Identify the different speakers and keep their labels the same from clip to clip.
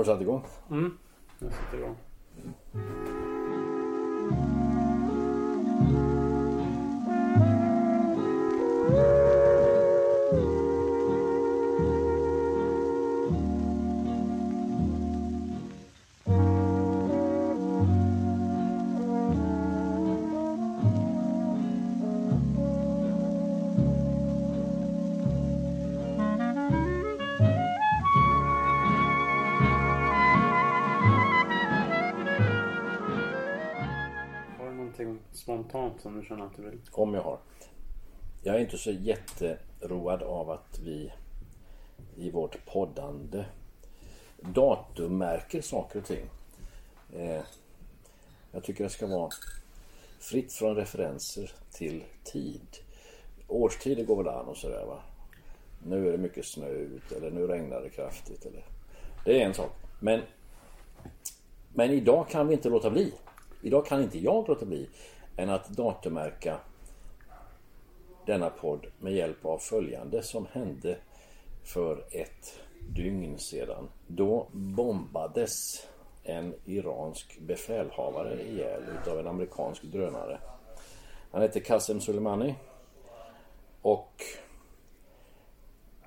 Speaker 1: Har du satt igång?
Speaker 2: Mm, jag sätter igång. Har spontant som du känner att du vill?
Speaker 1: Om jag har. Jag är inte så jätteroad av att vi i vårt poddande datummärker saker och ting. Eh, jag tycker det ska vara fritt från referenser till tid. Årstider går väl an och sådär va. Nu är det mycket snö ute eller nu regnar det kraftigt. Eller... Det är en sak. Men, men idag kan vi inte låta bli. Idag kan inte jag låta bli än att datummärka denna podd med hjälp av följande som hände för ett dygn sedan. Då bombades en iransk befälhavare ihjäl utav en amerikansk drönare. Han hette Qasem Soleimani och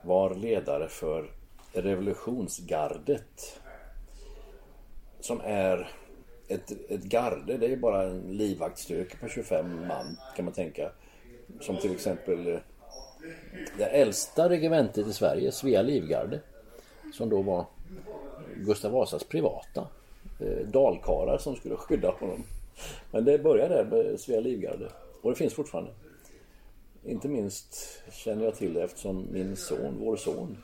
Speaker 1: var ledare för revolutionsgardet som är ett, ett garde, det är ju bara en livvaktsstyrka på 25 man kan man tänka. Som till exempel eh, det äldsta regementet i Sverige, Svea livgarde. Som då var Gustav Vasas privata eh, dalkarlar som skulle skydda honom. Men det började där med Svea livgarde och det finns fortfarande. Inte minst känner jag till det eftersom min son, vår son,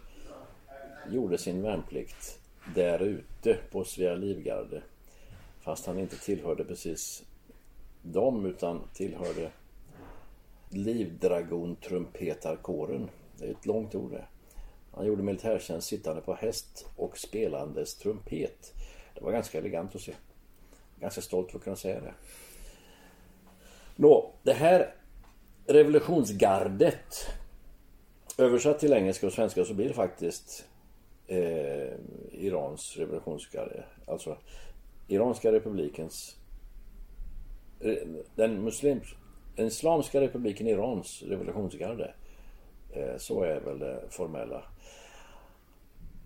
Speaker 1: gjorde sin värnplikt där ute på Svea livgarde. Fast han inte tillhörde precis dem utan tillhörde livdragontrumpetarkåren. Det är ett långt ord det. Han gjorde militärtjänst sittande på häst och spelandes trumpet. Det var ganska elegant att se. Ganska stolt för att kunna säga det. Nå, det här revolutionsgardet översatt till engelska och svenska så blir det faktiskt eh, Irans revolutionsgarde. Alltså Iranska republikens den muslims, den Islamiska republiken Irans revolutionsgarde. Eh, så är väl det formella.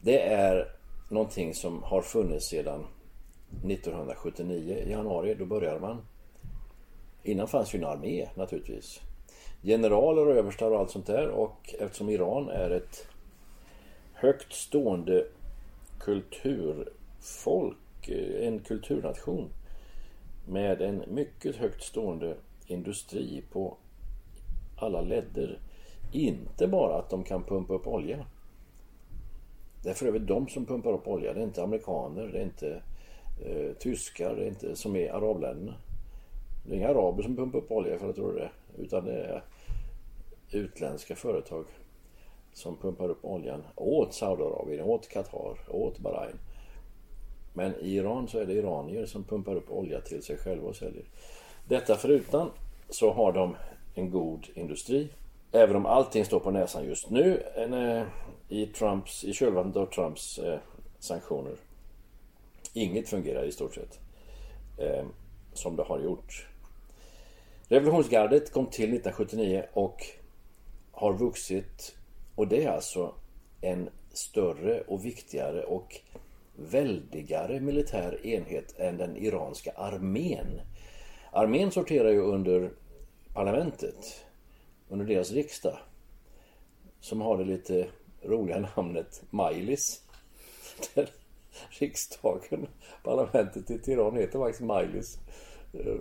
Speaker 1: Det är någonting som har funnits sedan 1979 i januari. Då började man. Innan fanns ju en armé naturligtvis. Generaler och överstar och allt sånt där och eftersom Iran är ett högt stående kulturfolk, Eh, en kulturnation med en mycket högt stående industri på alla ledder. Inte bara att de kan pumpa upp olja. Det är för övrigt de som pumpar upp olja. Det är inte amerikaner, det är inte eh, tyskar, det är inte som är arabländerna. Det är inga araber som pumpar upp olja för att tro det. Utan det är utländska företag som pumpar upp oljan åt Saudiarabien, åt Qatar, åt Bahrain. Men i Iran så är det iranier som pumpar upp olja till sig själva och säljer. Detta förutan så har de en god industri. Även om allting står på näsan just nu eh, en, i, Trumps, i kölvattnet av Trumps eh, sanktioner. Inget fungerar i stort sett eh, som det har gjort. Revolutionsgardet kom till 1979 och har vuxit och det är alltså en större och viktigare och väldigare militär enhet än den iranska armén. Armén sorterar ju under parlamentet, under deras riksdag. Som har det lite roliga namnet Majlis. Riksdagen, parlamentet i Teheran heter faktiskt Majlis.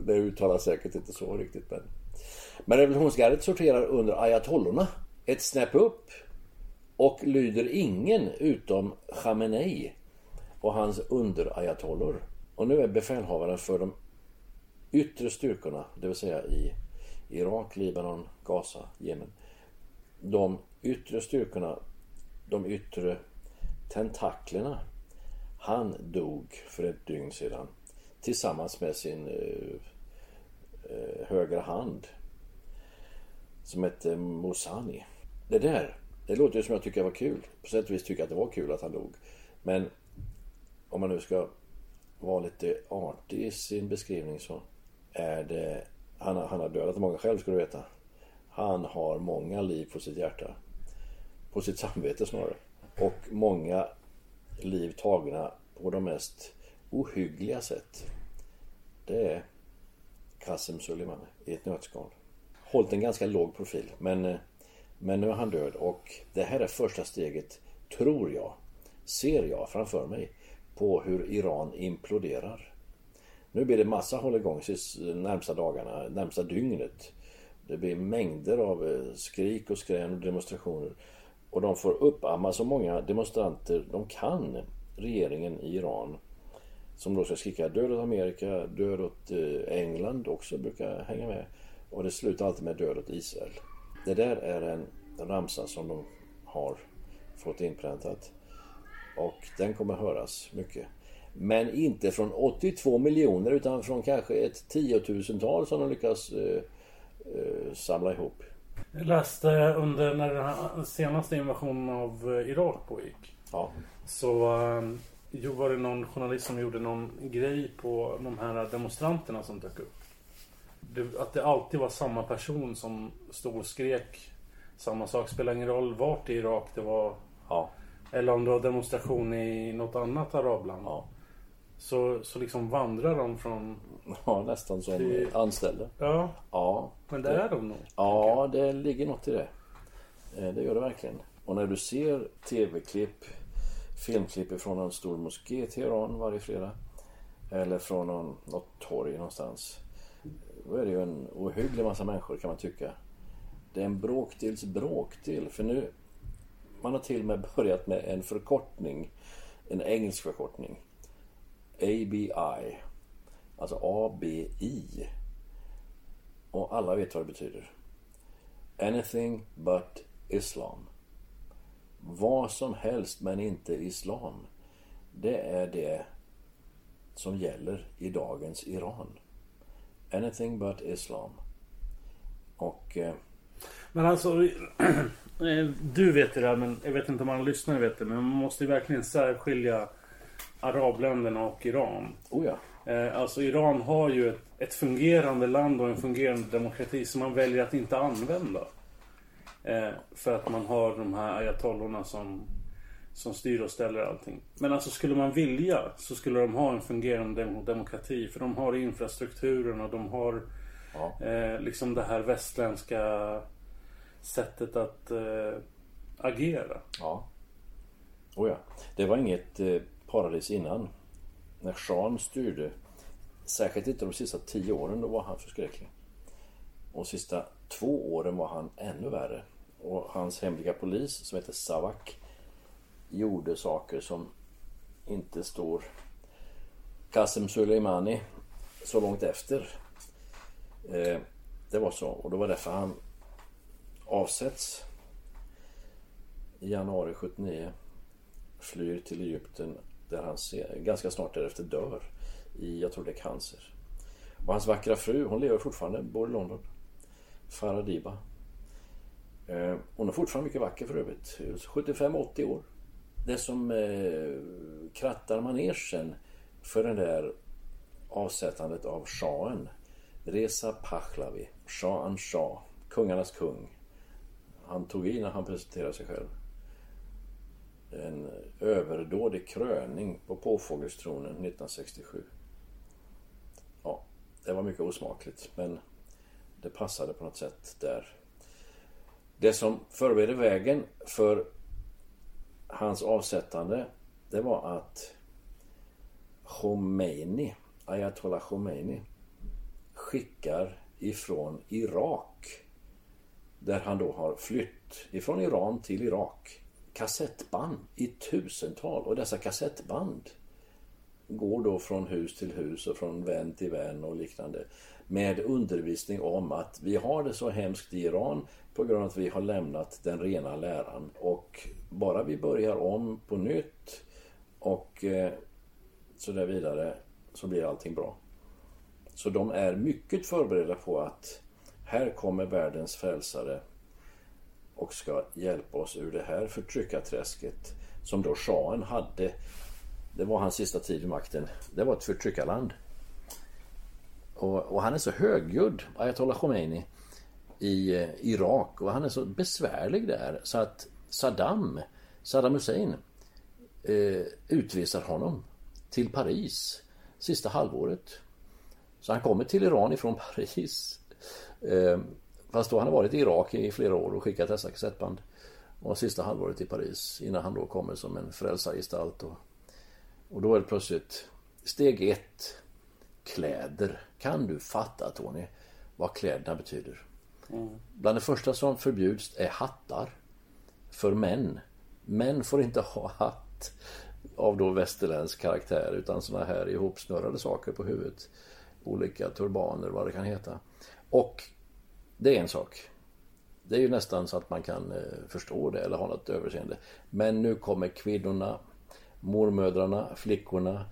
Speaker 1: Det uttalas säkert inte så riktigt men... Men revolutionsgardet sorterar under ayatollorna. Ett snäpp upp och lyder ingen utom Khamenei och hans underayatollor. Och nu är befälhavaren för de yttre styrkorna, det vill säga i Irak, Libanon, Gaza, Jemen. De yttre styrkorna, de yttre tentaklerna. Han dog för ett dygn sedan tillsammans med sin eh, eh högra hand som hette Mosani. Det där, det låter ju som jag tycker var kul. På sätt och vis tycker jag att det var kul att han dog. Men om man nu ska vara lite artig i sin beskrivning så är det... Han har, han har dödat många själv ska du veta. Han har många liv på sitt hjärta. På sitt samvete snarare. Och många liv tagna på de mest ohyggliga sätt. Det är Qasem Suleiman i ett nötskal. Hållit en ganska låg profil men, men nu är han död och det här är första steget, tror jag, ser jag framför mig på hur Iran imploderar. Nu blir det massa hålligång närmsta dagarna, närmsta dygnet. Det blir mängder av eh, skrik och skrän och demonstrationer. Och de får uppamma så många demonstranter de kan, regeringen i Iran. Som då ska skrika död åt Amerika, död åt eh, England också brukar hänga med. Och det slutar alltid med död åt Israel. Det där är en ramsa som de har fått inpräntat. Och den kommer höras mycket. Men inte från 82 miljoner utan från kanske ett tiotusental som de lyckas eh, eh, samla ihop.
Speaker 2: Jag läste under när den senaste invasionen av eh, Irak pågick.
Speaker 1: Ja.
Speaker 2: Så eh, var det någon journalist som gjorde någon grej på de här demonstranterna som dök upp. Det, att det alltid var samma person som stod och skrek samma sak. Spelar ingen roll vart i Irak det var.
Speaker 1: Ja.
Speaker 2: Eller om det var demonstration i något annat arabland.
Speaker 1: Ja.
Speaker 2: Så, så liksom vandrar de från...
Speaker 1: Ja, nästan som till... anställda.
Speaker 2: Ja.
Speaker 1: ja.
Speaker 2: Men det är de nog.
Speaker 1: Ja, det ligger något i det. Eh, det gör det verkligen. Och när du ser tv-klipp, filmklipp från en stor moské i Teheran varje fredag. Eller från någon, något torg någonstans. Då är det ju en ohygglig massa människor kan man tycka. Det är en bråkdels bråkdel. För nu man har till och med börjat med en förkortning. En engelsk förkortning. ABI. Alltså ABI. Och alla vet vad det betyder. Anything but Islam. Vad som helst men inte Islam. Det är det som gäller i dagens Iran. Anything but Islam. Och... Eh,
Speaker 2: men alltså du vet det där men jag vet inte om alla lyssnare vet det. Men man måste ju verkligen särskilja arabländerna och Iran.
Speaker 1: Oh ja.
Speaker 2: Eh, alltså Iran har ju ett, ett, fungerande land och en fungerande demokrati som man väljer att inte använda. Eh, för att man har de här ayatollorna som, som styr och ställer allting. Men alltså skulle man vilja så skulle de ha en fungerande demokrati. För de har infrastrukturen och de har ja. eh, liksom det här västländska sättet att eh, agera.
Speaker 1: Ja. Oh ja. Det var inget eh, paradis innan. När Sean styrde, särskilt inte de sista tio åren, då var han förskräcklig. Och sista två åren var han ännu värre. Och hans hemliga polis som heter Savak gjorde saker som inte står Qasem Soleimani så långt efter. Eh, det var så och det var därför han avsätts i januari 79. Flyr till Egypten där han ser, ganska snart därefter dör i, jag tror det är cancer. Och hans vackra fru, hon lever fortfarande, bor i London. Farah Diba. Eh, hon är fortfarande mycket vacker för övrigt. 75-80 år. Det som eh, krattar manegen för det där avsättandet av shahen. Reza Pahlavi, Shahan Shah, kungarnas kung han tog i när han presenterade sig själv. en överdådig kröning på påfågelstronen 1967. Ja, det var mycket osmakligt men det passade på något sätt där. Det som förberedde vägen för hans avsättande det var att Khomeini, Ayatollah Khomeini skickar ifrån Irak där han då har flytt ifrån Iran till Irak. Kassettband i tusental. Och dessa kassettband går då från hus till hus och från vän till vän och liknande med undervisning om att vi har det så hemskt i Iran på grund av att vi har lämnat den rena läran. Och bara vi börjar om på nytt och eh, så där vidare så blir allting bra. Så de är mycket förberedda på att här kommer världens frälsare och ska hjälpa oss ur det här förtryckarträsket som då shahen hade. Det var hans sista tid i makten. Det var ett förtryckarland. Och, och han är så högljudd, ayatollah Khomeini, i eh, Irak. Och han är så besvärlig där så att Saddam, Saddam Hussein, eh, utvisar honom till Paris sista halvåret. Så han kommer till Iran ifrån Paris. Eh, fast då han har varit i Irak i flera år och skickat dessa kassettband. Och sista halvåret i Paris innan han då kommer som en frälsargestalt. Och, och då är det plötsligt steg ett. Kläder. Kan du fatta Tony vad kläderna betyder? Mm. Bland det första som förbjuds är hattar. För män. Män får inte ha hatt av då västerländsk karaktär utan såna här ihopsnurrade saker på huvudet. Olika turbaner, vad det kan heta. Och det är en sak. Det är ju nästan så att man kan eh, förstå det eller ha något överseende. Men nu kommer kvinnorna, mormödrarna, flickorna,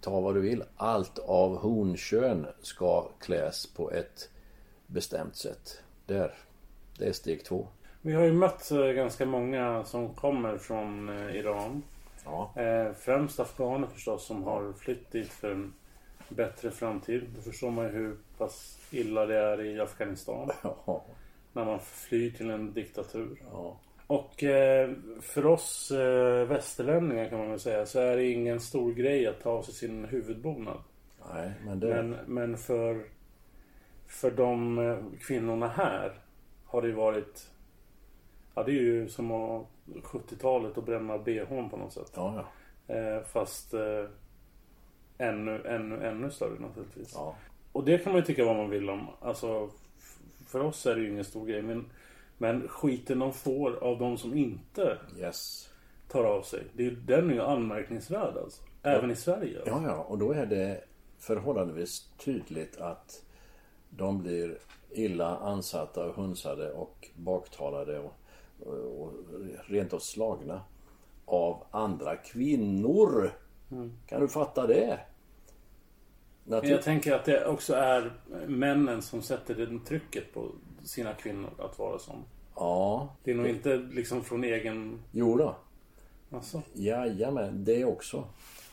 Speaker 1: ta vad du vill. Allt av honkön ska kläs på ett bestämt sätt. Där, det är steg två.
Speaker 2: Vi har ju mött eh, ganska många som kommer från eh, Iran. Ja. Främst afghaner förstås som har flytt dit för en bättre framtid. Då förstår man ju hur pass illa det är i Afghanistan. Ja. När man flyr till en diktatur. Ja. Och eh, för oss eh, västerlänningar kan man väl säga så är det ingen stor grej att ta av sig sin huvudbonad.
Speaker 1: Nej, men, det...
Speaker 2: men, men för, för de eh, kvinnorna här har det varit Ja det är ju som 70-talet och bränna bhn på något sätt.
Speaker 1: Ja,
Speaker 2: ja. Fast ännu, ännu, ännu större naturligtvis. Ja. Och det kan man ju tycka vad man vill om. Alltså, för oss är det ju ingen stor grej. Men, men skiten de får av de som inte
Speaker 1: yes.
Speaker 2: tar av sig. Det är, den är ju anmärkningsvärd alltså. Även
Speaker 1: ja.
Speaker 2: i Sverige.
Speaker 1: Alltså. Ja, ja. Och då är det förhållandevis tydligt att de blir illa ansatta och hunsade och baktalade och, och, och rent av slagna av andra kvinnor. Mm. Kan du fatta det?
Speaker 2: Natur... Jag tänker att det också är männen som sätter det trycket på sina kvinnor att vara som.
Speaker 1: Ja.
Speaker 2: Det är nog inte liksom från egen...
Speaker 1: Jo då.
Speaker 2: Alltså.
Speaker 1: Jajamän, det också.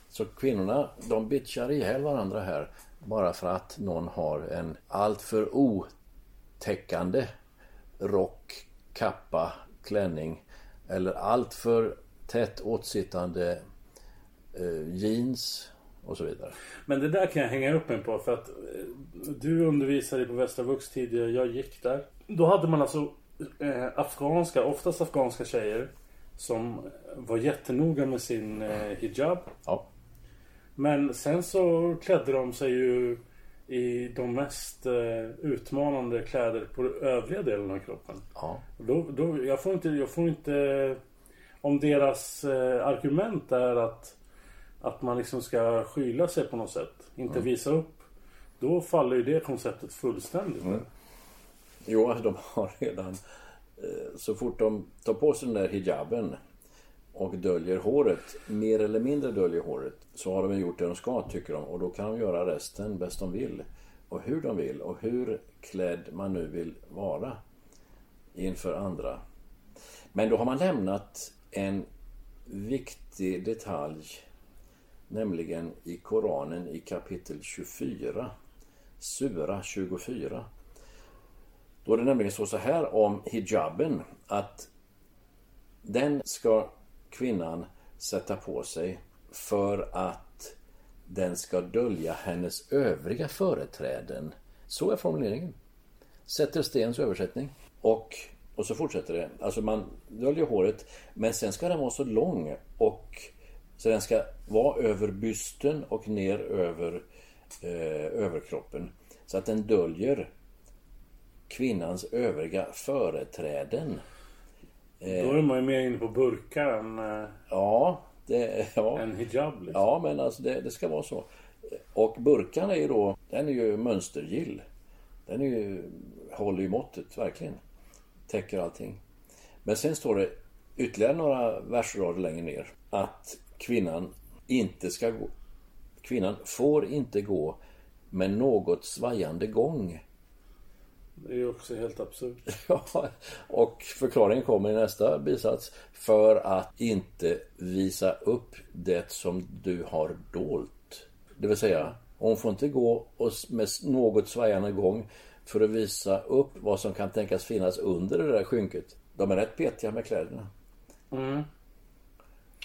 Speaker 1: Så kvinnorna, de bitchar ihjäl varandra här. Bara för att någon har en alltför otäckande rock, kappa, klänning. Eller alltför tätt åtsittande eh, jeans och så vidare.
Speaker 2: Men det där kan jag hänga upp mig på för att eh, du undervisade på Västra Vux tidigare, jag gick där. Då hade man alltså eh, afghanska, oftast afghanska tjejer som var jättenoga med sin eh, hijab.
Speaker 1: Ja.
Speaker 2: Men sen så klädde de sig ju i de mest eh, utmanande kläder på övriga delen av kroppen.
Speaker 1: Ja.
Speaker 2: Då, då, jag, får inte, jag får inte... Om deras eh, argument är att att man liksom ska skyla sig på något sätt. Inte mm. visa upp. Då faller ju det konceptet fullständigt. Mm.
Speaker 1: Jo, alltså de har redan eh, så fort de tar på sig den där hijaben och döljer håret, mer eller mindre döljer håret, så har de gjort det de ska tycker de och då kan de göra resten bäst de vill. Och hur de vill och hur klädd man nu vill vara inför andra. Men då har man lämnat en viktig detalj Nämligen i Koranen i kapitel 24. Sura 24. Då är det nämligen så, så här om hijaben att den ska kvinnan sätta på sig för att den ska dölja hennes övriga företräden. Så är formuleringen. Sätter Stens översättning. Och, och så fortsätter det. Alltså man döljer håret men sen ska den vara så lång och så den ska vara över bysten och ner över eh, överkroppen. Så att den döljer kvinnans övriga företräden.
Speaker 2: Då är man ju mer inne på burkar än, eh,
Speaker 1: Ja, det, ja.
Speaker 2: än hijab. Liksom.
Speaker 1: ja men alltså det, det ska vara så. Och burkan är ju då, den är ju mönstergill. Den är ju, håller ju måttet verkligen. Täcker allting. Men sen står det ytterligare några versrader längre ner att kvinnan inte ska gå. Kvinnan får inte gå med något svajande gång.
Speaker 2: Det är ju också helt absurt.
Speaker 1: Ja, och förklaringen kommer i nästa bisats. För att inte visa upp det som du har dolt. Det vill säga, hon får inte gå och med något svajande gång för att visa upp vad som kan tänkas finnas under det där skynket. De är rätt petiga med kläderna.
Speaker 2: Mm.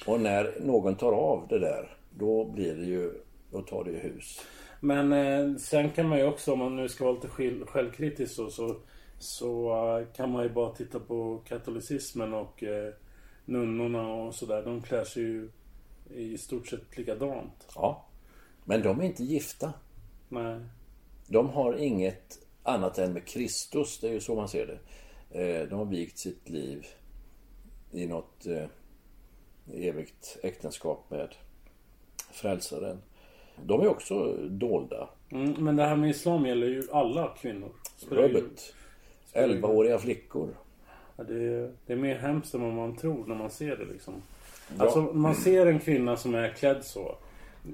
Speaker 1: Och när någon tar av det där, då blir det ju, då tar det ju hus.
Speaker 2: Men eh, sen kan man ju också, om man nu ska vara lite själv- självkritisk så, så, så eh, kan man ju bara titta på katolicismen och eh, nunnorna och sådär. De klär sig ju i stort sett likadant.
Speaker 1: Ja. Men de är inte gifta.
Speaker 2: Nej.
Speaker 1: De har inget annat än med Kristus, det är ju så man ser det. Eh, De har vigt sitt liv i något eh, evigt äktenskap med frälsaren. De är också dolda.
Speaker 2: Mm, men det här med islam gäller ju alla kvinnor.
Speaker 1: Rubbet. 11-åriga flickor.
Speaker 2: Ja, det, är, det är mer hemskt än vad man tror när man ser det liksom. Alltså man ser en kvinna som är klädd så.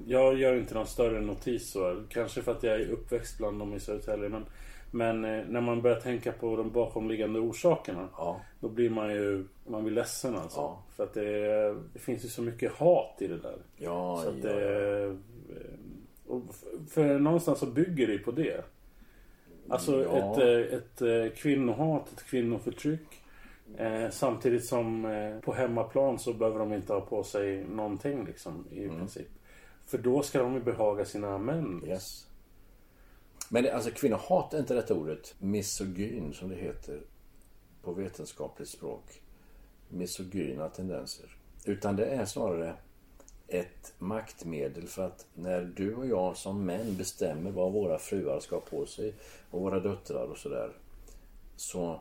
Speaker 2: Jag gör inte någon större notis så. Kanske för att jag är uppväxt bland dem i Södertälje. Men, men eh, när man börjar tänka på de bakomliggande orsakerna.
Speaker 1: Ja.
Speaker 2: Då blir man ju man blir ledsen alltså.
Speaker 1: Ja.
Speaker 2: För att det, det finns ju så mycket hat i det där.
Speaker 1: Ja,
Speaker 2: Så att
Speaker 1: ja.
Speaker 2: det, eh, för någonstans så bygger det ju på det. Alltså
Speaker 1: Ja.
Speaker 2: ett, eh, ett eh, kvinnohat, ett kvinnoförtryck. Eh, samtidigt som eh, på hemmaplan så behöver de inte ha på sig någonting liksom i
Speaker 1: Mm.
Speaker 2: princip. För då ska de ju behaga sina män.
Speaker 1: Yes. Men det, alltså kvinnohat är inte rätt ordet. Misogyn som det heter på vetenskapligt språk. Misogyna tendenser. Utan det är snarare ett maktmedel för att när du och jag som män bestämmer vad våra fruar ska ha på sig och våra döttrar och sådär. Så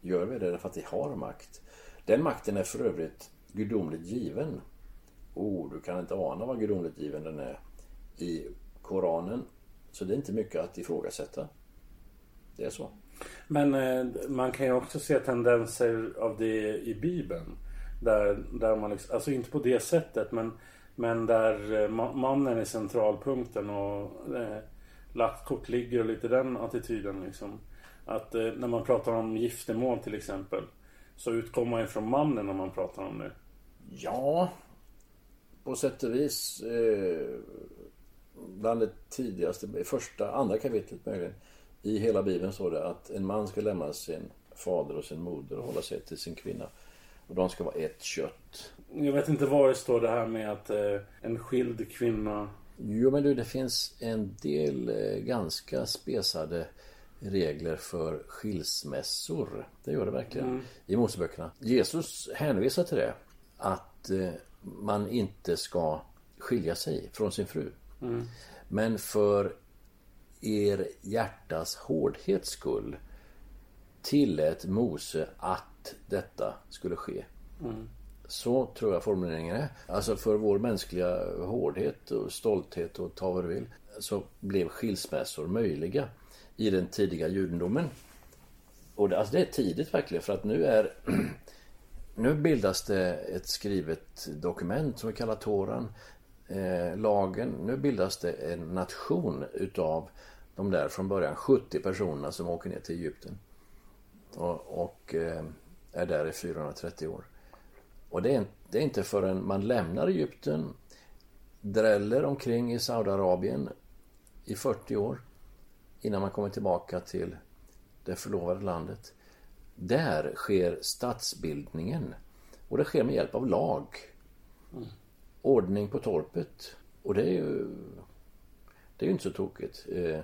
Speaker 1: gör vi det därför att vi har makt. Den makten är för övrigt gudomligt given. Oh, du kan inte ana vad gudomligt given den är i Koranen. Så det är inte mycket att ifrågasätta. Det är så.
Speaker 2: Men eh, man kan ju också se tendenser av det i Bibeln. Där, där man liksom, alltså inte på det sättet men, men där eh, ma- mannen är centralpunkten och eh, lagt kort ligger och lite den attityden liksom. Att eh, när man pratar om giftermål till exempel. Så utgår man ju från mannen när man pratar om det.
Speaker 1: Ja, på sätt och vis. Eh, bland det tidigaste, första, andra kapitlet möjligen. I hela Bibeln står det att en man ska lämna sin fader och sin moder och hålla sig till sin kvinna. Och de ska vara ett kött.
Speaker 2: Jag vet inte var det står det här med att eh, en skild kvinna
Speaker 1: Jo men du, det finns en del eh, ganska spesade regler för skilsmässor. Det gör det verkligen. I Moseböckerna. Jesus hänvisar till det. Att eh, man inte ska skilja sig från sin fru. Men för er hjärtas hårdhets skull tillät Mose att detta skulle ske. Så tror jag formuleringen är. Alltså för vår mänskliga hårdhet och stolthet och ta vad du vill. Så blev skilsmässor möjliga i den tidiga judendomen. Och det, alltså det är tidigt verkligen för att nu är Nu bildas det ett skrivet dokument som vi kallar Toran. Eh, lagen. Nu bildas det en nation utav de där från början 70 personerna som åker ner till Egypten. Och, och eh, är där i 430 år. Och det är, det är inte förrän man lämnar Egypten, dräller omkring i Saudiarabien i 40 år innan man kommer tillbaka till det förlovade landet. Där sker statsbildningen. Och det sker med hjälp av lag. Mm. Ordning på torpet. Och det är ju... Det är ju inte så tokigt. Eh,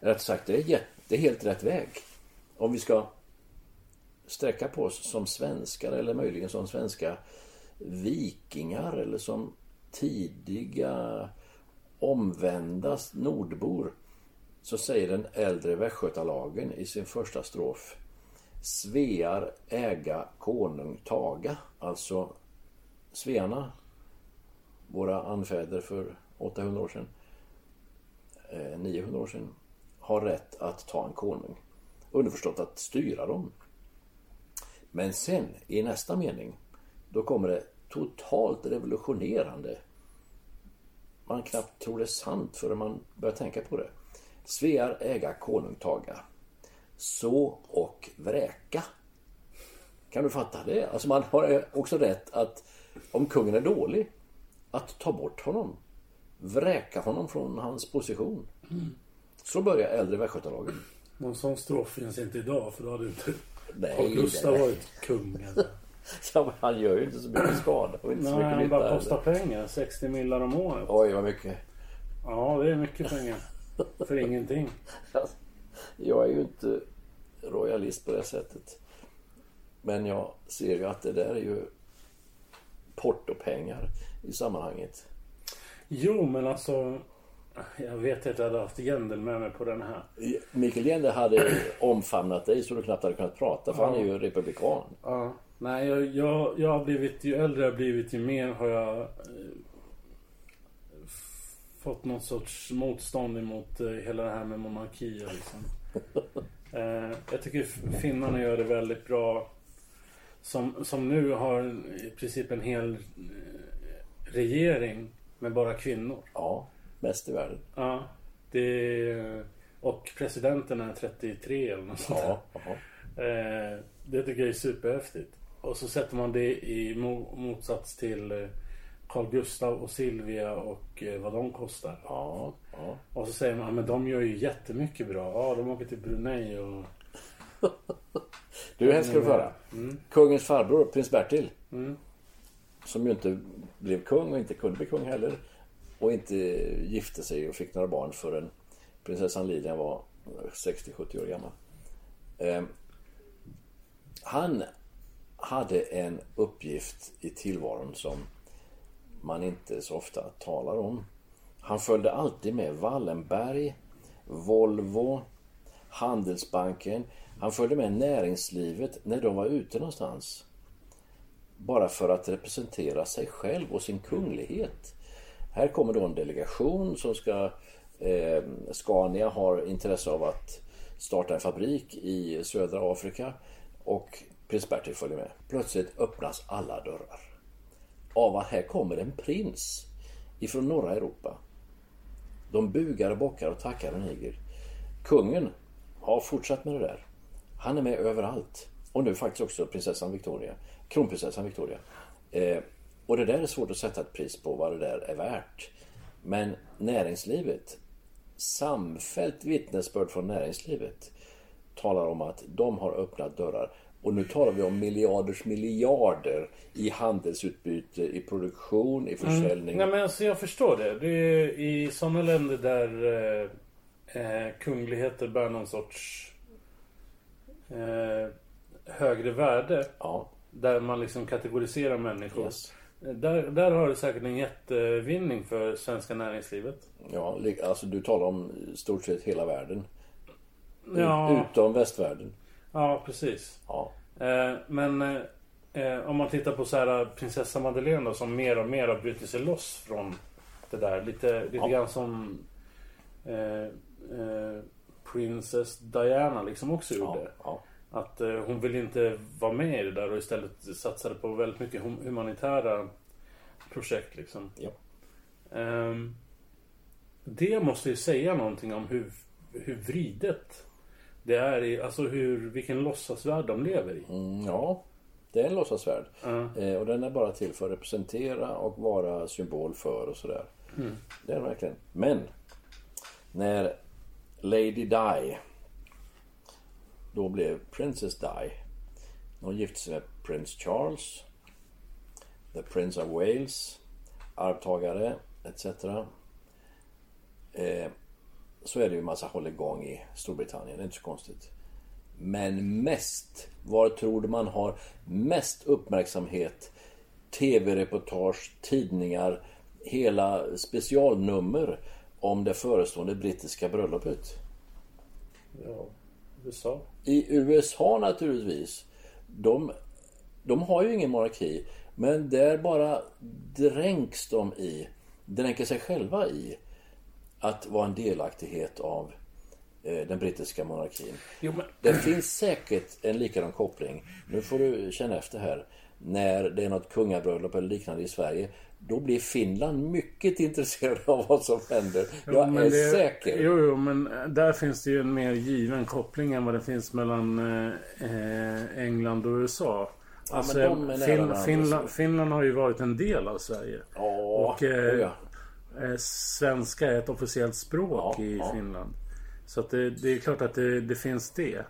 Speaker 1: rätt sagt, det är, det är helt rätt väg. Om vi ska sträcka på oss som svenskar eller möjligen som svenska vikingar eller som tidiga omvända nordbor så säger den äldre västgötalagen i sin första strof Svear äga konung taga. Alltså svearna, våra anfäder för 800 år sedan, eh, 900 år sedan, har rätt att ta en konung. Underförstått att styra dem. Men sen i nästa mening, då kommer det totalt revolutionerande. Man knappt tror det är sant förrän man börjar tänka på det. Svear äga konung taga. Så och vräka. Kan du fatta det? Alltså man har också rätt att, om kungen är dålig, att ta bort honom. Vräka honom från hans position. Så börjar äldre västgötalagen.
Speaker 2: Någon sån strof finns inte idag för då hade inte Carl Gustaf varit kung. Alltså.
Speaker 1: Ja, men han gör ju inte så mycket skada och inte så
Speaker 2: Nej,
Speaker 1: mycket
Speaker 2: han bara kostar pengar. 60 millar om året.
Speaker 1: Oj, vad mycket.
Speaker 2: Ja, det är mycket pengar. För ingenting.
Speaker 1: Jag är ju inte royalist på det sättet. Men jag ser ju att det där är ju portopengar i sammanhanget.
Speaker 2: Jo, men alltså. Jag vet att jag hade haft Jendel med mig på den här.
Speaker 1: Mikael Jende hade omfamnat dig så du knappt hade kunnat prata för han är ju republikan.
Speaker 2: Ja. Nej, jag, jag, jag har blivit, ju äldre jag har blivit, ju mer har jag eh, fått någon sorts motstånd emot eh, hela det här med monarkier. Liksom. eh, jag tycker finnarna gör det väldigt bra. Som, som nu har i princip en hel regering med bara kvinnor.
Speaker 1: Ja, mest i världen.
Speaker 2: Ja, det, och presidenten är 33 eller något sånt.
Speaker 1: Ja.
Speaker 2: Eh, det tycker jag är superhäftigt. Och så sätter man det i mo- motsats till eh, Carl Gustav och Silvia och eh, vad de kostar.
Speaker 1: ja, ja.
Speaker 2: Och så säger man, "Ja, men de gör ju jättemycket bra. Ja, de åker till Brunei och...
Speaker 1: Du, här ska du få höra. Kungens farbror, prins Bertil. Som ju inte blev kung och inte kunde bli kung heller. Och inte gifte sig och fick några barn förrän prinsessan Lilian var 60-70 år gammal. Eh, han hade en uppgift i tillvaron som man inte så ofta talar om. Han följde alltid med Wallenberg, Volvo, Handelsbanken. Han följde med näringslivet när de var ute någonstans. Bara för att representera sig själv och sin kunglighet. Här kommer då en delegation som ska... Eh, Scania har intresse av att starta en fabrik i södra Afrika. Och prins Bertil följer med. Plötsligt öppnas alla dörrar. Av att här kommer en prins ifrån norra Europa. De bugar och bockar och tackar och niger. Kungen har fortsatt med det där. Han är med överallt. Och nu faktiskt också prinsessan Victoria. Kronprinsessan Victoria. Eh, och det där är svårt att sätta ett pris på vad det där är värt. Men näringslivet, samfällt vittnesbörd från näringslivet talar om att de har öppnat dörrar. Och nu talar vi om miljarders miljarder i handelsutbyte, i produktion, i försäljning.
Speaker 2: Nej men alltså jag förstår det. det är I sådana länder där eh, eh, kungligheter bär någon sorts eh, högre värde.
Speaker 1: Ja,
Speaker 2: Där man liksom kategoriserar människor.
Speaker 1: Yes.
Speaker 2: Där, där har det säkert en jättevinning för svenska näringslivet.
Speaker 1: ja, alltså du talar om stort sett hela världen.
Speaker 2: Ja,
Speaker 1: Utom västvärlden.
Speaker 2: ja precis.
Speaker 1: Ja,
Speaker 2: Eh, men eh, eh, om man tittar på så här prinsessa Madeleine då, som mer och mer har brutit sig loss från det där. Lite, lite
Speaker 1: Ja.
Speaker 2: grann som eh, eh, Princess Diana liksom också gjorde.
Speaker 1: ja.
Speaker 2: Att eh, hon vill inte vara med i det där och istället satsade på väldigt mycket hum- humanitära projekt liksom.
Speaker 1: ja.
Speaker 2: Ehm, det måste ju säga någonting om hur, hur vridet det är i, alltså hur, vilken låtsasvärld de lever i.
Speaker 1: Mm, ja, det är en låtsasvärld. Eh, och den är bara till för att representera och vara symbol för och sådär. Det är den verkligen. Men när Lady Di då blev Princess Di. Hon gifte sig med Prince Charles, the Prince of Wales arvtagare etc. Eh, så är det ju en massa hålligång i Storbritannien, det är inte så konstigt. Men mest, var tror du man har mest uppmärksamhet? TV-reportage, tidningar, hela specialnummer om det förestående brittiska bröllopet.
Speaker 2: Ja, USA.
Speaker 1: I USA naturligtvis. De, de har ju ingen monarki. Men där bara dränks de i, dränker sig själva i att vara en delaktighet av eh, den brittiska monarkin.
Speaker 2: Jo, men...
Speaker 1: Det finns säkert en likadan koppling. Nu får du känna efter här. När det är något kungabröllop eller liknande i Sverige. Då blir Finland mycket intresserad av vad som händer.
Speaker 2: Jo,
Speaker 1: Jag är
Speaker 2: det-
Speaker 1: säker.
Speaker 2: Jo, jo, men där finns det ju en mer given koppling än vad det finns mellan eh, England och USA. Alltså,
Speaker 1: varandra,
Speaker 2: Finland,
Speaker 1: så.
Speaker 2: Finland har ju varit en del av Sverige.
Speaker 1: Ja,
Speaker 2: Och, eh,
Speaker 1: oh ja.
Speaker 2: Eh, svenska är ett officiellt språk
Speaker 1: Ja,
Speaker 2: i
Speaker 1: ja.
Speaker 2: Finland. Så det, det är klart att det, det finns det.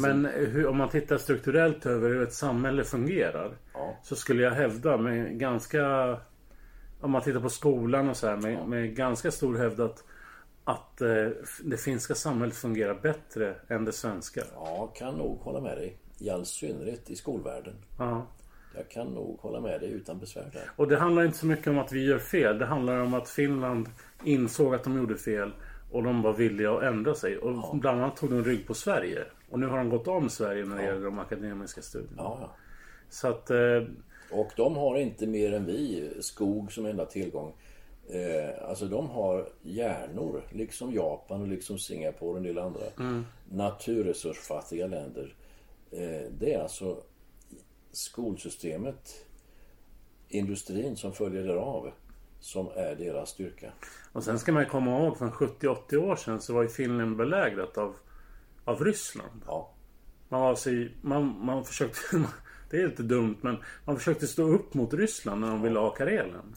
Speaker 2: Men hur, om man tittar strukturellt över hur ett samhälle fungerar.
Speaker 1: Ja.
Speaker 2: Så skulle jag hävda med ganska... Om man tittar på skolan och så här med, med ganska stor hävd att, att eh, det finska samhället fungerar bättre än det svenska.
Speaker 1: Ja, kan nog hålla med dig. I all synnerhet i skolvärlden.
Speaker 2: Ja.
Speaker 1: Jag kan nog hålla med dig utan besvär där.
Speaker 2: Och det handlar inte så mycket om att vi gör fel. Det handlar om att Finland insåg att de gjorde fel. Och de var villiga att ändra sig. Och bland annat tog de rygg på Sverige. Och nu har de gått om Sverige när det gäller de akademiska studierna.
Speaker 1: Ja, ja.
Speaker 2: Så att... Eh,
Speaker 1: Och de har inte mer än vi skog som enda tillgång. Eh, alltså de har hjärnor, liksom Japan och liksom Singapore och en del andra naturresursfattiga länder. Eh, det är alltså skolsystemet, industrin som följer därav, som är deras styrka.
Speaker 2: och sen ska man ju komma ihåg från 70-80 år sedan så var ju Finland belägrat av, av Ryssland.
Speaker 1: Ja,
Speaker 2: Man var alltså i, man, man försökte... Det är lite dumt men man försökte stå upp mot Ryssland när de ville ha Karelen.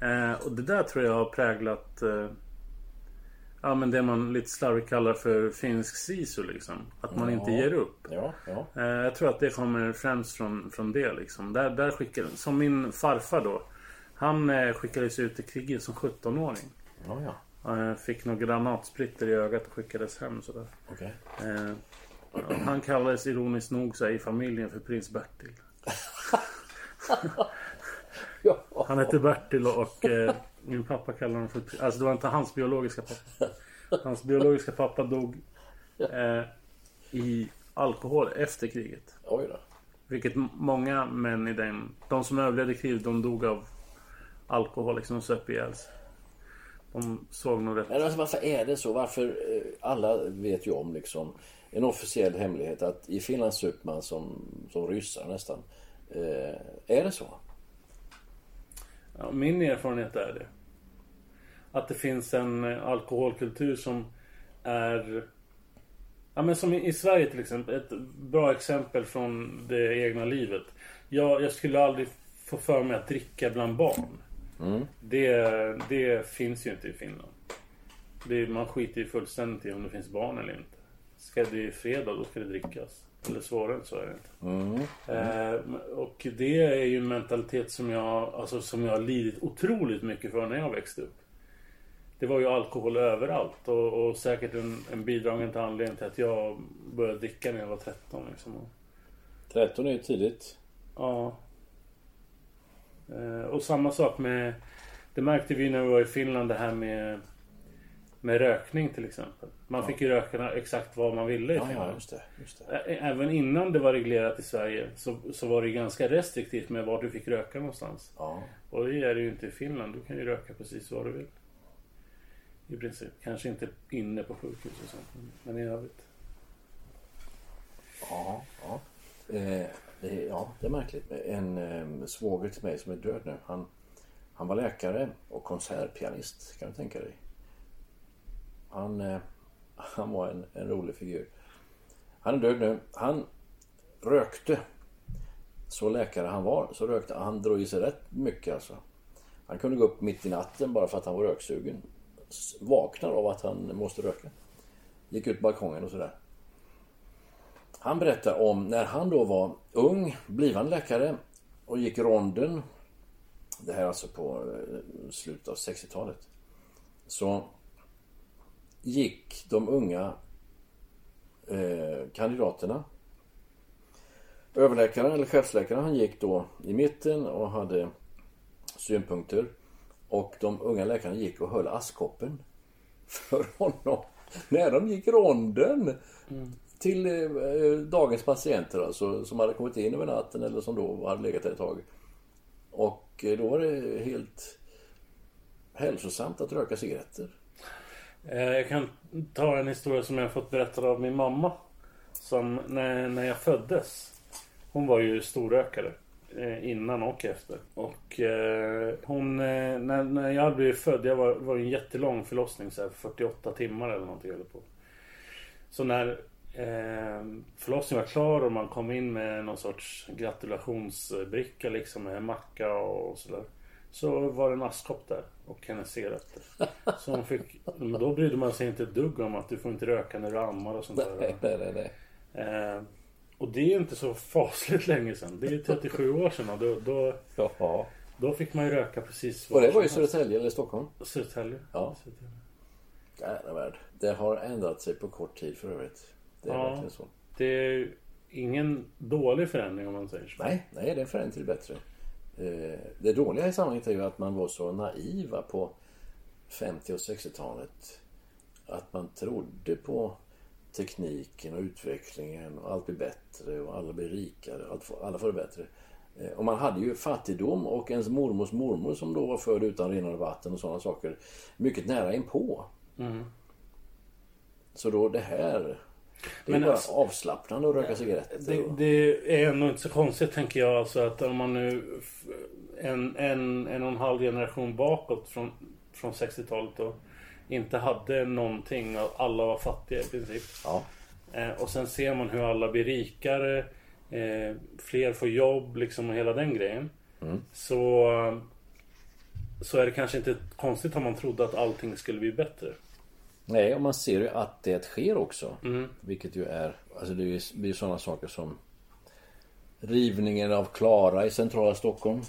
Speaker 2: Eh, och det där tror jag har präglat eh, Ja men det man lite slarvigt kallar för finsk sisu liksom. Att man inte ger upp.
Speaker 1: ja, ja.
Speaker 2: Eh, jag tror att det kommer främst från, från det liksom. Där, där skickade, som min farfar då. Han eh, skickades ut i kriget som 17-åring.
Speaker 1: ja, ja.
Speaker 2: Eh, fick några granatsplitter i ögat och skickades hem sådär.
Speaker 1: Okej.
Speaker 2: Han kallades ironiskt nog här, i familjen för prins Bertil.
Speaker 1: Ja.
Speaker 2: Han hette Bertil och, eh, min pappa kallade honom för Alltså det var inte hans biologiska pappa. Hans biologiska pappa dog eh, i alkohol efter kriget.
Speaker 1: Oj då.
Speaker 2: Vilket många män i den... De som överlevde kriget de dog av alkohol liksom och söp ihjäl sig. De såg nog rätt...
Speaker 1: Men alltså, varför är det så? Varför? eh, Alla vet ju om liksom en officiell hemlighet att i Finland super man som, som ryssar nästan. Eh, är det så?
Speaker 2: Ja, min erfarenhet är det. Att det finns en eh, alkoholkultur som är... Ja men som i, Sverige till exempel. Ett bra exempel från det egna livet. Jag, jag skulle aldrig få för mig att dricka bland barn. Det, det finns ju inte i Finland. Det, man skiter ju fullständigt i om det finns barn eller inte. Ska det är fredag då ska det drickas. Eller svårare än så är det inte. Eh, och det är ju en mentalitet som jag, alltså, som jag har lidit otroligt mycket för när jag växte upp. Det var ju alkohol överallt och, och säkert en, en bidragande anledning till att jag började dricka när jag var 13. Liksom. Och,
Speaker 1: 13 är ju tidigt.
Speaker 2: ja. Eh, och samma sak med, det märkte vi när vi var i Finland det här med, med rökning till exempel. Man fick ju röka exakt vad man ville i
Speaker 1: Ja,
Speaker 2: Finland.
Speaker 1: ja, just det. Just det.
Speaker 2: Även innan det var reglerat i Sverige så, så var det ganska restriktivt med var du fick röka någonstans.
Speaker 1: Ja.
Speaker 2: Och det är det ju inte i Finland. Du kan ju röka precis vad du vill. I princip. Kanske inte inne på sjukhus och sånt. Men i övrigt.
Speaker 1: Ja, ja. Eh, det, ja, det är märkligt. En eh, svåger till mig som är död nu. Han, han var läkare och konsertpianist. Kan du tänka dig? Han, eh, han var en, en rolig figur. Han är död nu. Han rökte. Så läkare han var så rökte han. Han drog i sig rätt mycket alltså. Han kunde gå upp mitt i natten bara för att han var röksugen. Vaknar av att han måste röka. Gick ut på balkongen och sådär. Han berättar om när han då var ung, blivande läkare och gick ronden det här är alltså på eh, slutet av 60-talet. Så gick de unga eh, kandidaterna Överläkaren eller chefsläkaren han gick då i mitten och hade synpunkter. Och de unga läkarna gick och höll askkoppen för honom. När de gick ronden mm. till eh, dagens patienter alltså, som hade kommit in över natten eller som då hade legat där ett tag. Och eh, då var det helt hälsosamt att röka cigaretter.
Speaker 2: Eh, jag kan ta en historia som jag fått berättad av min mamma. Som när, när jag föddes. Hon var ju storrökare. Eh, innan och efter. Och eh, hon, när, när jag hade blivit född, jag var, var en jättelång förlossning, så här 48 timmar eller någonting jag på. Så när eh, förlossningen var klar och man kom in med någon sorts gratulationsbricka liksom med macka och sådär. Så var det en askkopp där och hennes cigaretter. Så hon fick, men då brydde man sig inte ett dugg om att du får inte röka när du ammar och sånt där.
Speaker 1: Nej, nej, nej.
Speaker 2: Eh, och det är inte så fasligt länge sedan. Det är 37 år sedan. Och då, då,
Speaker 1: Jaha.
Speaker 2: då fick man ju röka precis
Speaker 1: Och det var i Södertälje eller Stockholm?
Speaker 2: Södertälje.
Speaker 1: Ja. Värld. Det har ändrat sig på kort tid för övrigt. Det är ja, verkligen så.
Speaker 2: Det är ingen dålig förändring om man säger så.
Speaker 1: Nej, nej det är en förändring till bättre. Eh, det dåliga i sammanhanget är ju att man var så naiva på 50 och 60-talet. Att man trodde på tekniken och utvecklingen och allt blir bättre och alla blir rikare. alla får det bättre. Eh, och man hade ju fattigdom och ens mormors mormor som då var född utan renare vatten och sådana saker mycket nära inpå. Mm. Så då det här det är Men bara alltså, avslappnande att röka cigaretter.
Speaker 2: Det, det, är ändå inte så konstigt tänker jag alltså att om man nu en, en, en och en halv generation bakåt från, från 60-talet då inte hade någonting och alla var fattiga i princip.
Speaker 1: Ja.
Speaker 2: Eh, och sen ser man hur alla blir rikare. Eh, fler får jobb liksom och hela den grejen. Mm. Så, så är det kanske inte konstigt om man trodde att allting skulle bli bättre.
Speaker 1: Nej, och man ser ju att det sker också. Mm. Vilket ju är, alltså det är ju sådana saker som rivningen av Klara i centrala Stockholm.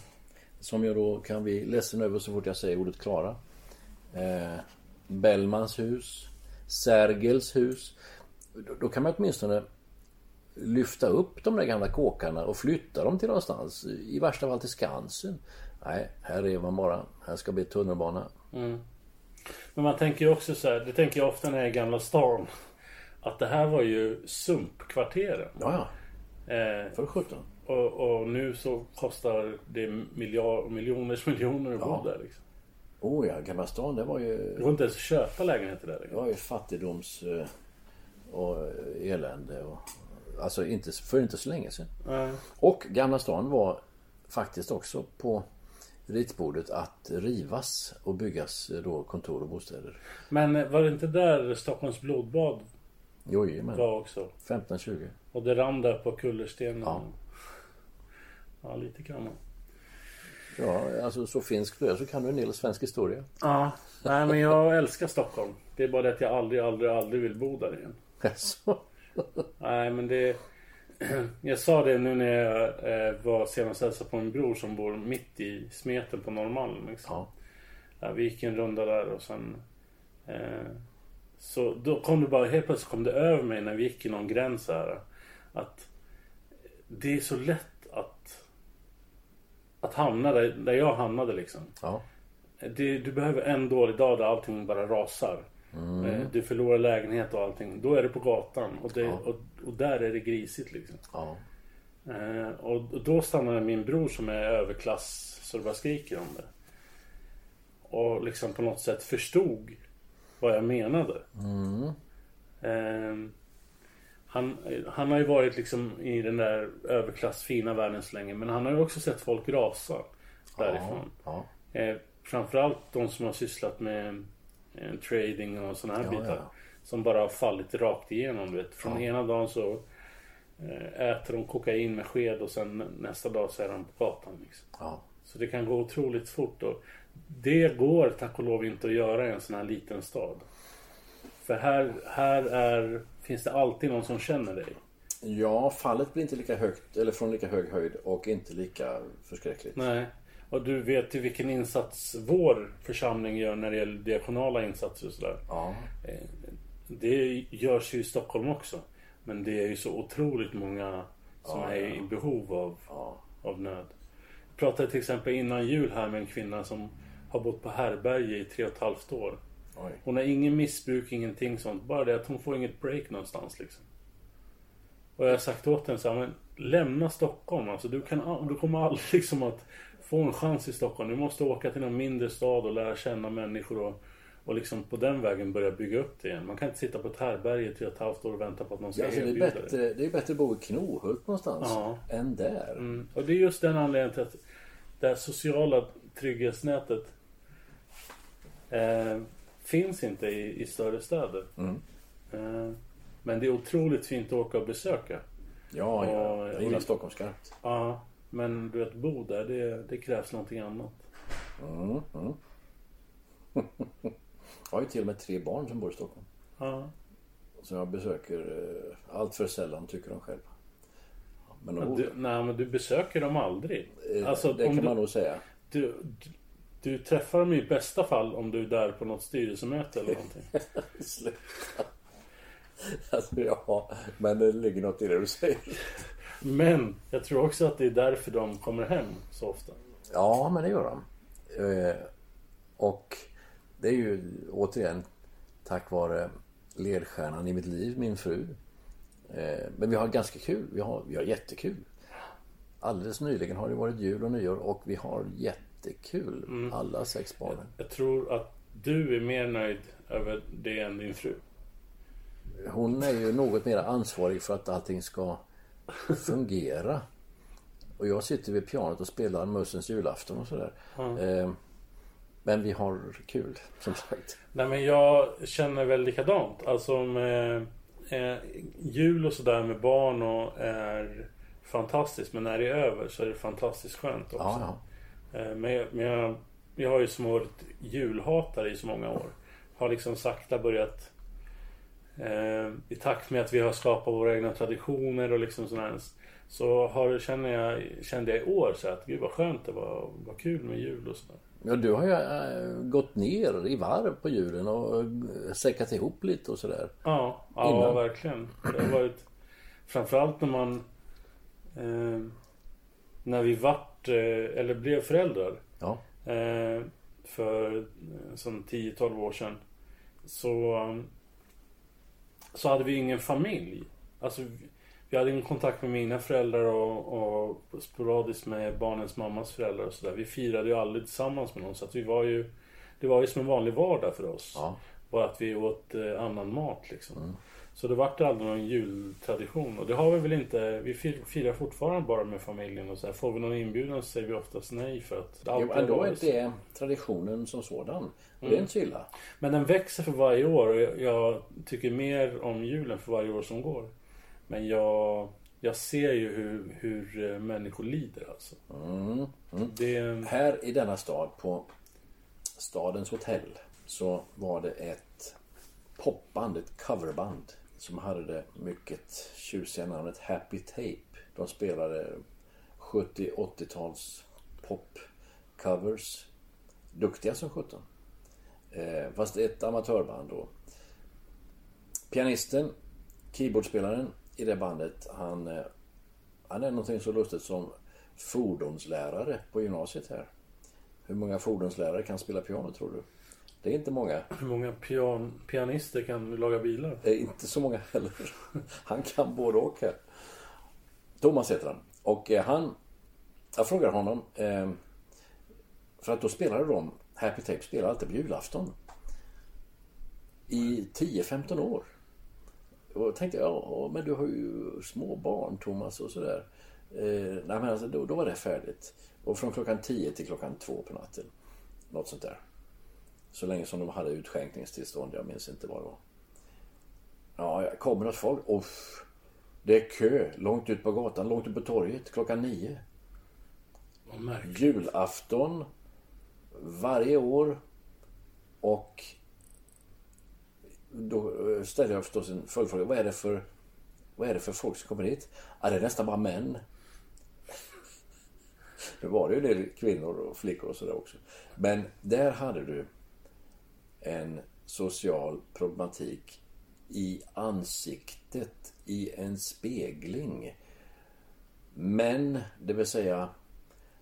Speaker 1: Som jag då kan bli ledsen över så fort jag säger ordet Klara. Eh, Bellmans hus, Sergels hus. Då kan man åtminstone lyfta upp de där gamla kåkarna och flytta dem till någonstans. I värsta fall till Skansen. Nej, här är man bara. Här ska bli tunnelbana. Mm.
Speaker 2: Men man tänker ju också så här, det tänker jag ofta när jag är i Gamla stan. Att det här var ju sumpkvarteren.
Speaker 1: Ja, ja. Eh, För sjutton.
Speaker 2: Och, och, nu så kostar det miljard, miljoners miljoner att ja. bo där liksom.
Speaker 1: Oh ja, Gamla stan det var ju...
Speaker 2: Det går inte ens att köpa lägenheter där
Speaker 1: Det var ju fattigdoms eh, och elände och... Alltså inte, för inte så länge sedan. Mm. Och Gamla stan var faktiskt också på ritbordet att rivas och byggas då kontor och bostäder.
Speaker 2: Men var det inte där Stockholms blodbad
Speaker 1: jo,
Speaker 2: var också?
Speaker 1: 1520.
Speaker 2: Och det rann där på kullerstenen? Ja. Ja, lite grann.
Speaker 1: Ja, alltså så finsk du är så kan du en del svensk historia.
Speaker 2: Ja, nej men jag älskar Stockholm. Det är bara det att jag aldrig, aldrig, aldrig vill bo där igen.
Speaker 1: Jaså?
Speaker 2: nej men det... Jag sa det nu när jag eh, var senast hälsade på min bror som bor mitt i smeten på Norrmalm. Liksom. Ja. ja. vi gick en runda där och sen... Eh, så då kom det bara, helt plötsligt kom det över mig när vi gick i någon gräns här. Att det är så lätt att hamna där, där jag hamnade liksom.
Speaker 1: Ja.
Speaker 2: Det, du behöver en dålig dag där allting bara rasar. Mm. Eh, du förlorar lägenhet och allting. Då är det på gatan och, det, ja. och, och, där är det grisigt liksom.
Speaker 1: Ja.
Speaker 2: Eh, och, och, då stannade min bror som är överklass så det bara skriker om det. Och liksom på något sätt förstod vad jag menade.
Speaker 1: Mm.
Speaker 2: Eh, han, han har ju varit liksom i den där överklass fina världen så länge. Men han har ju också sett folk rasa därifrån.
Speaker 1: Ja, ja.
Speaker 2: Eh, framförallt de som har sysslat med trading och sådana här ja, bitar. Ja. Som bara har fallit rakt igenom. Du vet. Från ena dagen så eh, äter de kokain med sked och sen nästa dag så är de på gatan. Liksom. Så det kan gå otroligt fort. Och det går tack och lov inte att göra i en sån här liten stad. För här, här är Finns det alltid någon som känner dig?
Speaker 1: Ja, fallet blir inte lika högt eller från lika hög höjd och inte lika förskräckligt.
Speaker 2: Nej. Och du vet ju vilken insats vår församling gör när det gäller diakonala insatser och sådär.
Speaker 1: Ja.
Speaker 2: Eh, Det görs ju i Stockholm också. Men det är ju så otroligt många som
Speaker 1: Ja,
Speaker 2: är
Speaker 1: ja.
Speaker 2: i behov av,
Speaker 1: Ja.
Speaker 2: av nöd. Jag pratade till exempel innan jul här med en kvinna som har bott på härberge i tre och ett halvt år.
Speaker 1: Oj.
Speaker 2: Hon har ingen missbruk, ingenting sånt. Bara det att hon får inget break någonstans liksom. Och jag har sagt åt henne så här, men lämna Stockholm. Alltså, du, kan, du kommer aldrig liksom att få en chans i Stockholm. Du måste åka till någon mindre stad och lära känna människor och, och liksom på den vägen börja bygga upp det igen. Man kan inte sitta på ett härbärge i tre och ett halvt år och vänta på att någon ska
Speaker 1: Ja, alltså det, är
Speaker 2: erbjuda det.
Speaker 1: bättre, det är bättre att bo i Knohult någonstans
Speaker 2: Ja.
Speaker 1: än där.
Speaker 2: Mm. Och det är just den anledningen till att det här sociala trygghetsnätet eh, finns inte i, i större städer.
Speaker 1: Mm.
Speaker 2: Eh, men det är otroligt fint att åka och besöka.
Speaker 1: Ja, ja.
Speaker 2: Ja,
Speaker 1: Jag
Speaker 2: och-
Speaker 1: gillar Stockholm skarpt.
Speaker 2: Ja, men du vet, bo där, det, det krävs någonting annat.
Speaker 1: Mm, mm. jag har ju till och med tre barn som bor i Stockholm.
Speaker 2: Ja.
Speaker 1: Som jag besöker eh, allt för sällan tycker de själva. Men
Speaker 2: Men Du, nej, men du besöker dem aldrig.
Speaker 1: eh,
Speaker 2: Alltså,
Speaker 1: det kan
Speaker 2: du,
Speaker 1: man nog säga.
Speaker 2: du, du, du träffar dem i bästa fall om du är där på något styrelsemöte eller någonting.
Speaker 1: Sluta. Alltså, ja, men det ligger något i det du säger.
Speaker 2: Men jag tror också att det är därför de kommer hem så ofta.
Speaker 1: Ja, men det gör de. Eh, och det är ju återigen tack vare ledstjärnan i mitt liv, min fru. Eh, men vi har ganska kul. Vi har, vi har jättekul. Alldeles nyligen har det varit jul och nyår och vi har jättekul. Alla sex barnen.
Speaker 2: Jag tror att du är mer nöjd över det än din fru.
Speaker 1: Hon är ju något mer ansvarig för att allting ska fungera. Och jag sitter vid pianot och spelar Mössens julafton och sådär. Eh, men vi har kul, som sagt.
Speaker 2: Nej men jag känner väl likadant. Alltså med eh, jul och sådär med barn och är fantastiskt. Men när det är över så är det fantastiskt skönt också.
Speaker 1: Ja, ja.
Speaker 2: Eh, Men, men jag, jag har ju som varit julhatare i så många år. Har liksom sakta börjat i takt med att vi har skapat våra egna traditioner och liksom sådär. Så har, känner jag, kände jag i år så att gud vad skönt det var. Vad kul med jul och sådär.
Speaker 1: Ja, du har ju äh, gått ner i varv på julen och äh, säckat ihop lite och sådär.
Speaker 2: Ja, ja
Speaker 1: Innan.
Speaker 2: verkligen. Det har varit framförallt när man eh, när vi vart eh, eller blev föräldrar
Speaker 1: Ja.
Speaker 2: eh, för eh, som 10-12 år sedan så så hade vi ingen familj. Alltså vi- hade ingen kontakt med mina föräldrar och, och sporadiskt med barnens mammas föräldrar och sådär. Vi firade ju aldrig tillsammans med någon så att vi var ju Det var ju som en vanlig vardag för oss.
Speaker 1: Ja.
Speaker 2: Bara att vi åt eh, annan mat liksom. Så det vart aldrig någon jultradition. Och det har vi väl inte. Vi fir- firar fortfarande bara med familjen och så här. Får vi någon inbjudan så säger vi oftast nej för att det
Speaker 1: Ja, då är det traditionen som sådan. Och det är inte så illa.
Speaker 2: Men den växer för varje år och jag, tycker mer om julen för varje år som går. Men jag, jag ser ju hur, hur eh, människor lider alltså.
Speaker 1: Mm.
Speaker 2: Det,
Speaker 1: Här i denna stad på Stadens hotell så var det ett popband, ett coverband som hade det mycket tjusiga namnet Happy Tape. De spelade 70-80-tals popcovers. Duktiga som sjutton. Eh, fast ett amatörband då. Pianisten, keyboardspelaren i det bandet, han, eh, han är någonting så lustigt som fordonslärare på gymnasiet här. Hur många fordonslärare kan spela piano tror du? Det är inte många.
Speaker 2: hur många pian, pianister kan laga bilar?
Speaker 1: Det är inte så många heller. Han kan både och här. Thomas heter han. Och eh, han... Jag frågar honom. Eh, för att då spelade de, Happy Tape spelade alltid på julafton. I 10-15 år. Och jag tänkte, ja men du har ju små barn Thomas och sådär. Eh, nej men alltså då, då var det färdigt. Och från klockan 10 till klockan 2 på natten. Något sånt där. Så länge som de hade utskänkningstillstånd. Jag minns inte vad det var. Ja, jag kommer något folk. Uff, det är kö långt ut på gatan, långt ut på torget klockan nio. Julafton varje år. Och då eh, ställer jag förstås en följdfråga. Vad är det för, vad är det för folk som kommer hit? Ja, det är nästan bara män. Nu var det ju en del kvinnor och flickor och sådär också. Men där hade du en social problematik i ansiktet, i en spegling. Män, det vill säga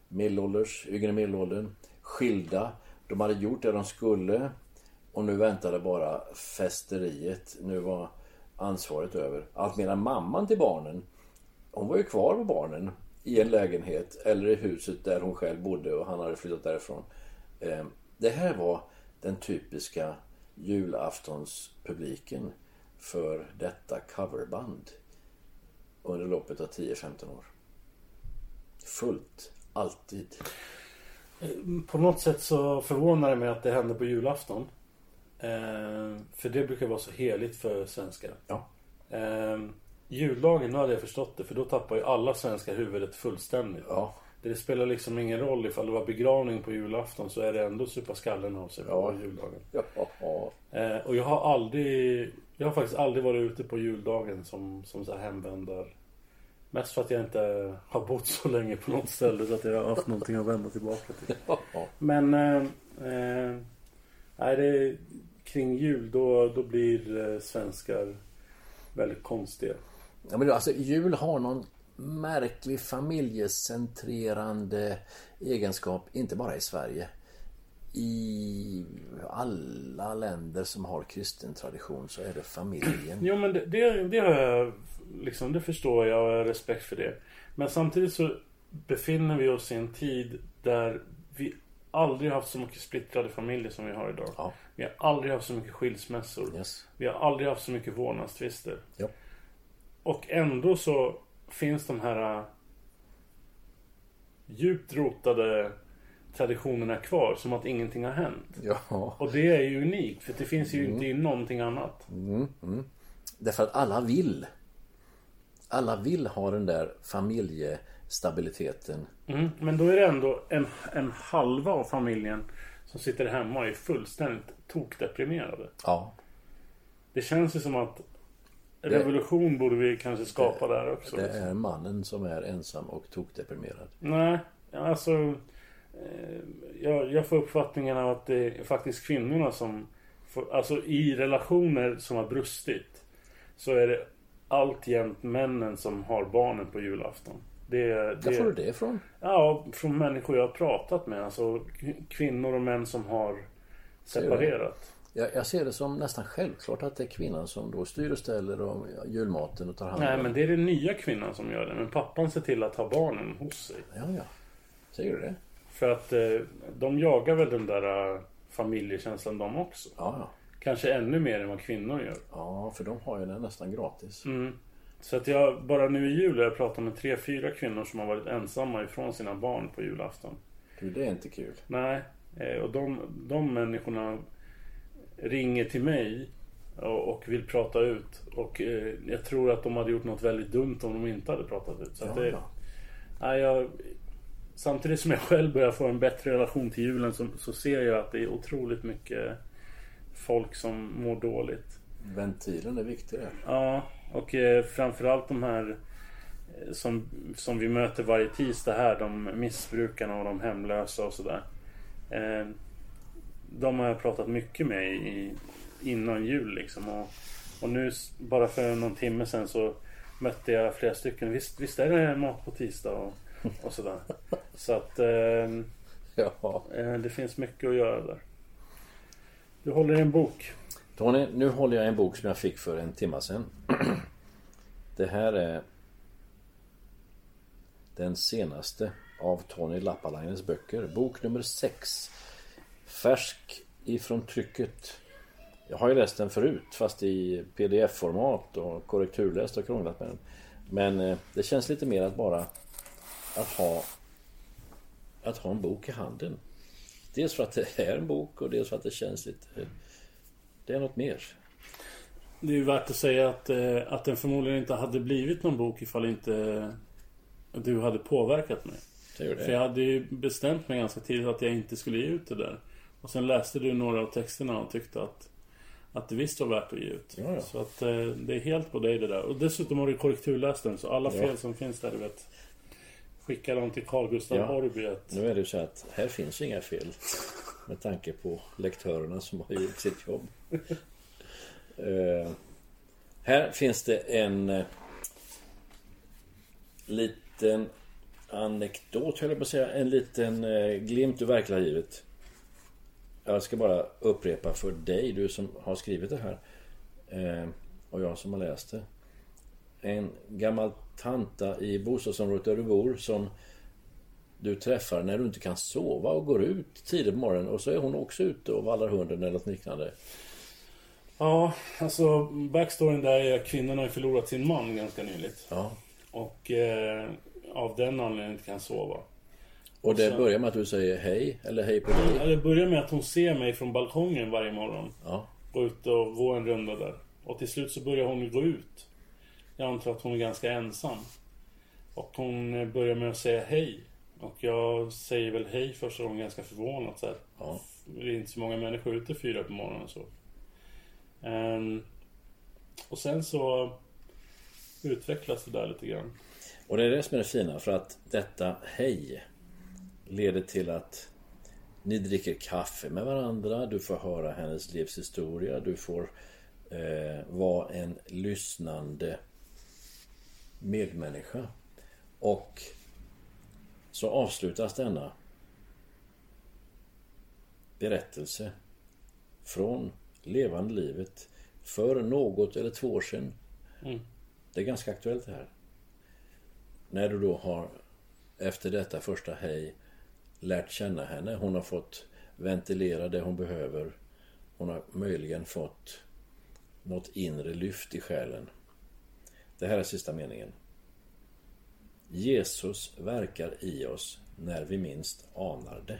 Speaker 1: medelålders, yngre medelåldern, skilda. De hade gjort det de skulle och nu väntade bara festeriet. Nu var ansvaret över. Allt medan mamman till barnen, hon var ju kvar med barnen i en lägenhet eller i huset där hon själv bodde och han hade flyttat därifrån. Eh, det här var den typiska julaftonspubliken för detta coverband under loppet av 10-15 år. Fullt, alltid.
Speaker 2: På något sätt så förvånar det mig att det hände på julafton. Eh, för det brukar vara så heligt för svenskar.
Speaker 1: Ja.
Speaker 2: Eh, juldagen, nu hade jag förstått det. För då tappar ju alla svenskar huvudet fullständigt.
Speaker 1: Ja.
Speaker 2: Det spelar liksom ingen roll ifall det var begravning på julafton så är det ändå supa skallen av sig på
Speaker 1: Ja.
Speaker 2: juldagen.
Speaker 1: Ja, ja.
Speaker 2: Eh, och jag har aldrig Jag har faktiskt aldrig varit ute på juldagen som, som så här hemvändar Mest för att jag inte har bott så länge på något ställe så att jag har haft någonting att vända tillbaka till. Men eh, eh, Nej det Kring jul då, då blir eh, svenskar Väldigt konstiga
Speaker 1: Ja, men alltså, jul har någon märklig familjecentrerande egenskap, inte bara i Sverige. I alla länder som har kristen tradition så är det familjen.
Speaker 2: Jo men det, det, det har jag liksom, det förstår jag och jag har respekt för det. Men samtidigt så befinner vi oss i en tid där vi aldrig haft så mycket splittrade familjer som vi har idag.
Speaker 1: Ja.
Speaker 2: Vi har aldrig haft så mycket skilsmässor.
Speaker 1: Yes.
Speaker 2: Vi har aldrig haft så mycket vårdnadstvister.
Speaker 1: Ja.
Speaker 2: Och ändå så finns de här äh, djupt rotade traditionerna kvar som att ingenting har hänt.
Speaker 1: Ja.
Speaker 2: Och det är ju unikt för det finns ju inte i någonting annat.
Speaker 1: Därför att alla vill. Alla vill ha den där familjestabiliteten.
Speaker 2: Mm, men då är det ändå en, en halva av familjen som sitter hemma och är fullständigt tokdeprimerade.
Speaker 1: Ja.
Speaker 2: Det känns ju som att revolution borde vi kanske skapa där också.
Speaker 1: Det
Speaker 2: liksom.
Speaker 1: är mannen som är ensam och tokdeprimerad.
Speaker 2: Nej, alltså eh, jag, jag får uppfattningen av att det är faktiskt kvinnorna som får, Alltså i relationer som har brustit Så är det alltjämt männen som har barnen på julafton. Det, det,
Speaker 1: får du det ifrån?
Speaker 2: Ja, från människor jag har pratat med. Alltså kvinnor och män som har separerat.
Speaker 1: Jag, ser det som nästan självklart att det är kvinnan som då styr och ställer och julmaten och tar hand om
Speaker 2: Nej, men det är den nya kvinnan som gör det. Men pappan ser till att ha barnen hos sig.
Speaker 1: Ja, ja. Säger du det?
Speaker 2: För att eh, de jagar väl den där eh, familjekänslan de också.
Speaker 1: Ja, ja.
Speaker 2: Kanske ännu mer än vad kvinnor gör.
Speaker 1: Ja, för de har ju den nästan gratis.
Speaker 2: Mm. Så att jag, bara nu i jul har jag pratat med tre, fyra kvinnor som har varit ensamma ifrån sina barn på julafton.
Speaker 1: Du, det är inte kul.
Speaker 2: Nej, eh, och de, de människorna ringer till mig och, vill prata ut. Och eh, jag tror att de hade gjort något väldigt dumt om de inte hade pratat ut. Så
Speaker 1: Ja,
Speaker 2: det,
Speaker 1: ja.
Speaker 2: nej, jag, samtidigt som jag själv börjar få en bättre relation till julen så, så ser jag att det är otroligt mycket folk som mår dåligt.
Speaker 1: Ventilen är viktig där.
Speaker 2: Ja, och eh, framförallt de här eh, som, som vi möter varje tisdag här, de missbrukarna och de hemlösa och sådär. Eh, de har jag pratat mycket med i, innan jul liksom. Och, och nu bara för någon timme sedan så mötte jag flera stycken. Visst, visst är det mat på tisdag och, och sådär. Så att eh,
Speaker 1: Ja.
Speaker 2: det finns mycket att göra där. Du håller i en bok.
Speaker 1: Tony, nu håller jag en bok som jag fick för en timme sedan. Det här är den senaste av Tony Lappalainens böcker. Bok nummer 6. Färsk ifrån trycket. Jag har ju läst den förut fast i pdf-format och korrekturläst och krånglat med den. Men eh, det känns lite mer att bara att ha att ha en bok i handen. Dels för att det är en bok och dels för att det känns lite det är något mer.
Speaker 2: Det är ju värt att säga att, eh, att den förmodligen inte hade blivit någon bok ifall inte du hade påverkat mig.
Speaker 1: Säger du
Speaker 2: För jag
Speaker 1: det?
Speaker 2: hade ju bestämt mig ganska tidigt att jag inte skulle ge ut det där. Och sen läste du några av texterna och tyckte att, att det visst var värt att ge ut.
Speaker 1: Ja, ja.
Speaker 2: Så att eh, det är helt på dig det där. Och dessutom har du korrekturläst den så alla
Speaker 1: Ja.
Speaker 2: fel som finns där du vet. skickar dem till Carl Gustaf
Speaker 1: Ja.
Speaker 2: Horby att
Speaker 1: Nu är det ju så att här finns inga fel. Med tanke på lektörerna som har gjort sitt jobb. Eh, här finns det en eh, liten anekdot, höll jag på att säga. En liten eh, glimt ur verkliga livet. Jag ska bara upprepa för dig, du som har skrivit det här. Eh, och jag som har läst det. En gammal tanta i bostadsområdet där du bor som du träffar när du inte kan sova och går ut tidigt på morgonen och så är hon också ute och vallar hunden eller något liknande.
Speaker 2: Ja, alltså backstoryn där är att kvinnan har förlorat sin man ganska nyligt.
Speaker 1: Ja.
Speaker 2: Och eh, av den anledningen inte kan sova.
Speaker 1: Och det
Speaker 2: så-
Speaker 1: börjar med att du säger hej eller hej på
Speaker 2: Ja,
Speaker 1: dig.
Speaker 2: Det börjar med att hon ser mig från balkongen varje morgon.
Speaker 1: Ja.
Speaker 2: Gå ut och gå en runda där. Och till slut så börjar hon gå ut. Jag antar att hon är ganska ensam. Och hon börjar med att säga hej. Och jag säger väl hej första gången ganska förvånad. Så här.
Speaker 1: Ja.
Speaker 2: Det är inte så många människor ute fyra på morgonen. Så. Ehm, och sen så utvecklas det där lite grann.
Speaker 1: Och det är det som är det fina för att detta hej leder till att ni dricker kaffe med varandra, du får höra hennes livshistoria, du får eh, vara en lyssnande medmänniska. Och så avslutas denna berättelse från levande livet för något eller två år sedan.
Speaker 2: Mm.
Speaker 1: Det är ganska aktuellt det här. När du då har efter detta första hej lärt känna henne. Hon har fått ventilera det hon behöver. Hon har möjligen fått något inre lyft i själen. Det här är sista meningen. Jesus verkar i oss när vi minst anar det.